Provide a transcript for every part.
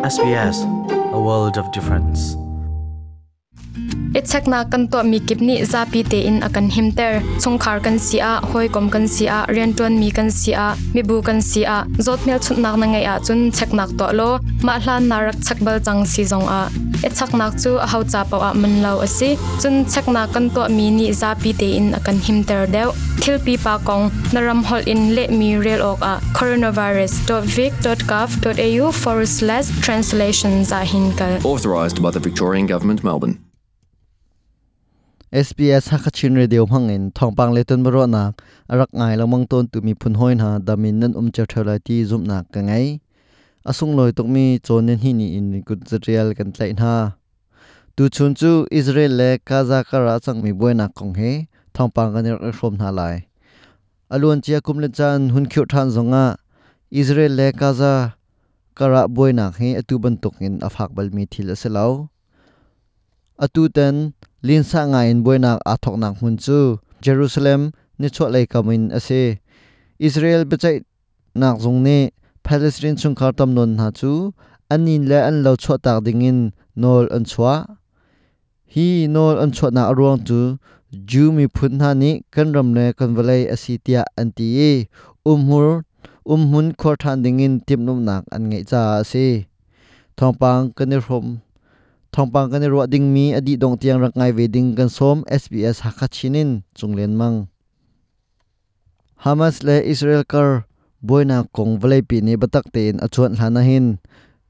SBS, a world of difference. ichakna kan to mi kipni zapi te in akan himter chungkhar kan sia hoi kom kan sia rianton mi kan sia mi bu kan sia. Zotmel chutnak na ngai a chun cheknak to lo. Ma hlan narak chakbal chang si zong a ichaknak chu a hau cha paw a man lo ase chun chekna kan to mi ni zapi te in akan himter deu. Thilpi pa kong naram hol in le mi rel ok a coronavirus.vic.gov.au forward slash translation za hinkal Authorised by the Victorian Government, Melbourne. SBS Hakachin Radio hangin thongpang le ton baro nak arak ngai lamang ton tu mi phun hoin ha damin nan um cha thala ti zum nak ka ngai asung loi tok mi chonen hi ni in kut zrial kan tlai na tu chun chu Israel le Gaza kara chang mi boina kong he, thongpang kan rak er rom na lai. Alun chia kum le chan hun khyu than zonga, Israel le Gaza kara boina he atu ban tok in afak bal mi thil aselau atu ten, lin sa nga in boinak athok nak hun chu, Jerusalem, ni chwa lai kamin ase Israel bechai nak zong ne Palestine chung khar tam non ha chu anin le an lo chwa tak dingin nol an chwa hi nol an chwa na arwang chu ju mi phun ha ni kan ram ne kan valai asitia anti e umhur umhun khor than dingin timnum nak an ngai cha ase thongpang kan rom thongpang kan ro ding mi adi dong tiang rak ngai ve ding kan som SBS hakachinin chunglen mang Hamas le Israel kar boina kong vlei pi ni batak ten achuan hlana hin.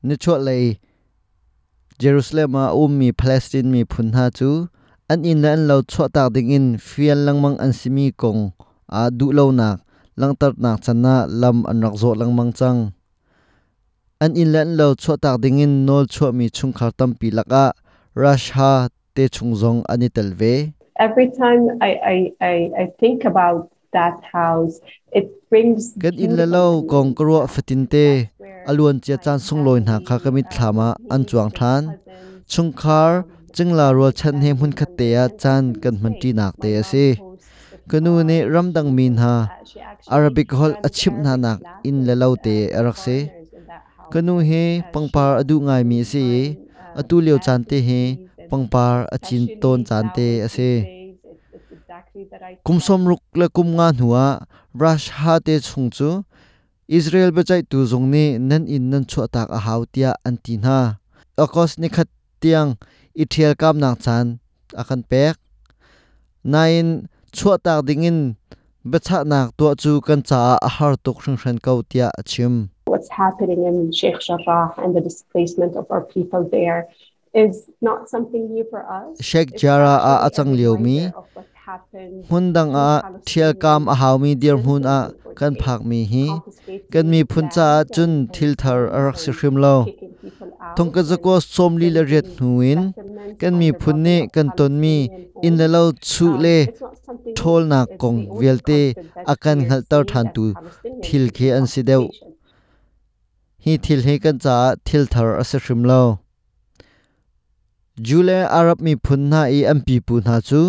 Ni chot lei Jerusalem a um mi Palestine mi phun ha chu. An in lan lo chwa tak ding in fial lang mang an simi kong a du lo nak. Lang tar nak chana lam an rak zo lang mang chang. An in lan lo chwa tak ding in nol chwa mi chung khar tam pi laka rasha te chung zong ani telve every time I, I, I, I think about that house it brings กันอินเลโลกองกรัวฟตินเตอลวนเจียจานสงลอยนาคากมิทลามาอันจวงทานชงคาร์จึงลารัวชันเฮมหุนคเตยจานกันมันตีนักเตยสิกนูเนรัมดังมินฮาอาราบิกฮอลอชิมนานักอินเลโลเตอรักเซกนูเฮปังปาอดูงายมีสิอตูเลียวจานเตเฮปังปาอจินตนจานเตอเซ kumsom ruk le kum nga nuwa brush ha te chung chu Israel bechai tu zong ni nan in nan chua tak a hau tia an ti na akos ni khat tiang i thial kam nak chan akan pek nain chua tak dingin becha nak to chu kan cha a har tok hring hran kau tia achim what's happening in Sheikh Jarrah and the displacement of our people there is not something new for us. Sheikh It's Jarrah a actually achang a hundang a thial kam a hau mi dir hun a kan phak mi hi. kan mi phun cha chun thil thar arak si hrim lo. thong ka zako som li la riat huin kan mi phun ni kan ton mi. In la lo chu le thol na kong velte akan hal tar than tu thil khe an si deu. hi thil he kan cha thil thar ase hrim lo. Jule arab mi phun na i mp pu na chu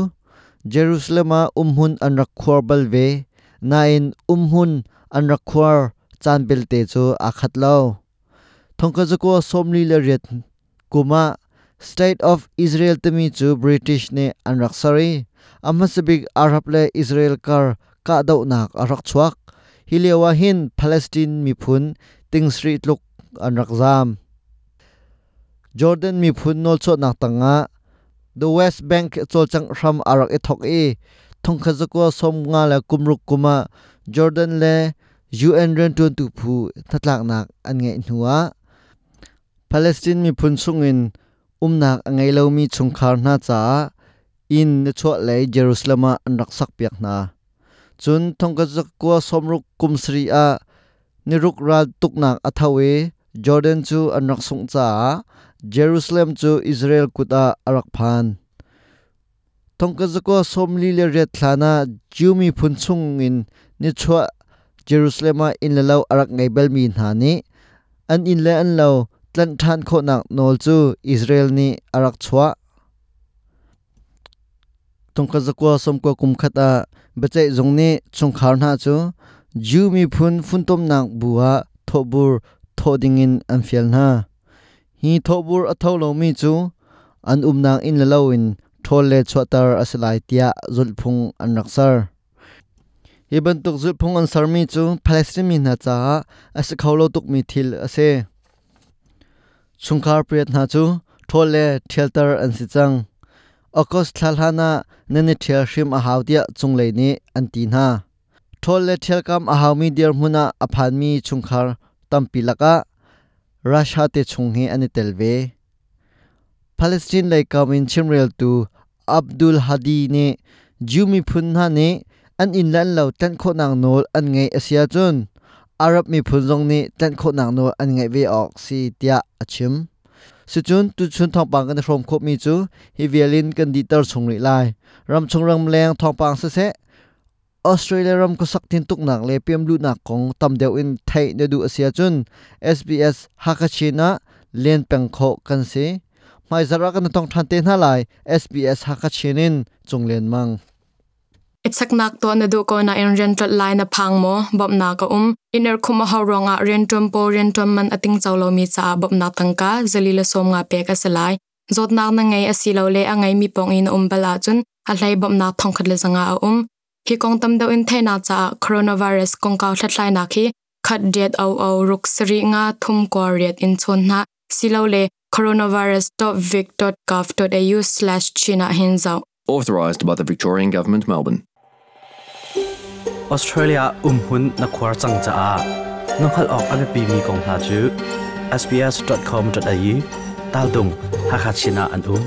jerusalem umhun an rakhwar balve, nain umhun an rakhwar chan te chu akhat lo. Thongka somli le ret kuma state of israel temi chu british ne an raksari. Amasabik arab le israel kar ka dau nak arak chuak hilewa hin palestine mi phun street luk an rakzam. Jordan mi phun nol chot nak tanga the west bank cholchang ram arak e thok e thongkha jako som nga la kumruk kuma, jordan le un ren tun tu phu thatlak nak an nge nuwa palestine mi phun sungin umnak angai lo mi chungkhar na cha. In ne chho le jerusalem an rak sak piak na. Chun thongkha jako somruk kumsri a, niruk ral tuknak athawe, jordan chu an rak sung cha jerusalem chu israel kuta arak phan. Thongka zako somli le ret thlana jumi phunchung in ni chwa jerusalem a in-lalau arak ngai bel mi na ni. An in le an lo tlan than kho nak nol chu israel ni arak chwa tongka zakwa somko kum khata bachai zongni chungkhar na chu jumi phun phun tom nak buwa thobur thodingin anfial na hi thobur atho lo mi chu an umnang in la lo in thol le chwatar asalai tia zulphung an raksar hi bantuk zulphung an sarmi chu palestine mi na cha as khawlo tuk mi thil ase chungkar priat na chu thol le theltar an si chang. Akos thalhana nene thial hrim a hautia chunglei ni an ti na thol le thial kam a รัสเซียเตชงเฮอันเตลเวปาเลสไตน์ไลกามินชิมเรลตูอับดุลฮาดีเนจูมีพุนฮานีอันอินแลันเลาตันโคนางโนลอันไงเอเชียจุนอารับมีพุนซงนี้ตันโคนางโนลอันไงเวออกซีเตียอชิมสุจุนตุชุนทองปังกันพรมคบมีจูฮิเวลินกันดีเตอร์ชงริไลรำชงรำแรงทองปังเสะ Australia ram ko sak tin tuk nak le PM lu nak kong tam deu in thai ne du asia chun. SBS hakachina, len peng kho kan se. Mai zara kan tong than te na lai SBS hakachinin, chung len mang. Itsak nak to na du ko na in rental line na pang mo bob na ka um. Iner kuma ha ronga rentum po rentum man ating chawlo mi cha bob na tangka zalila som nga pe ka salai zot nak na ngai asilo le angai mi pong in um bala chun, a lai bob na thong khat le zanga um. Hi kong tam do in thena cha coronavirus kong ka thlatlai na khi khat det au au ruk sri nga thum ko riat in chon na silo le coronavirus.vic.gov.au/china hinzau Authorised by the Victorian Government, Melbourne. Australia umhun na khwar chang cha a nokhal ok ame pi mi kong ha chu sbs.com.au tal dung hakachina an um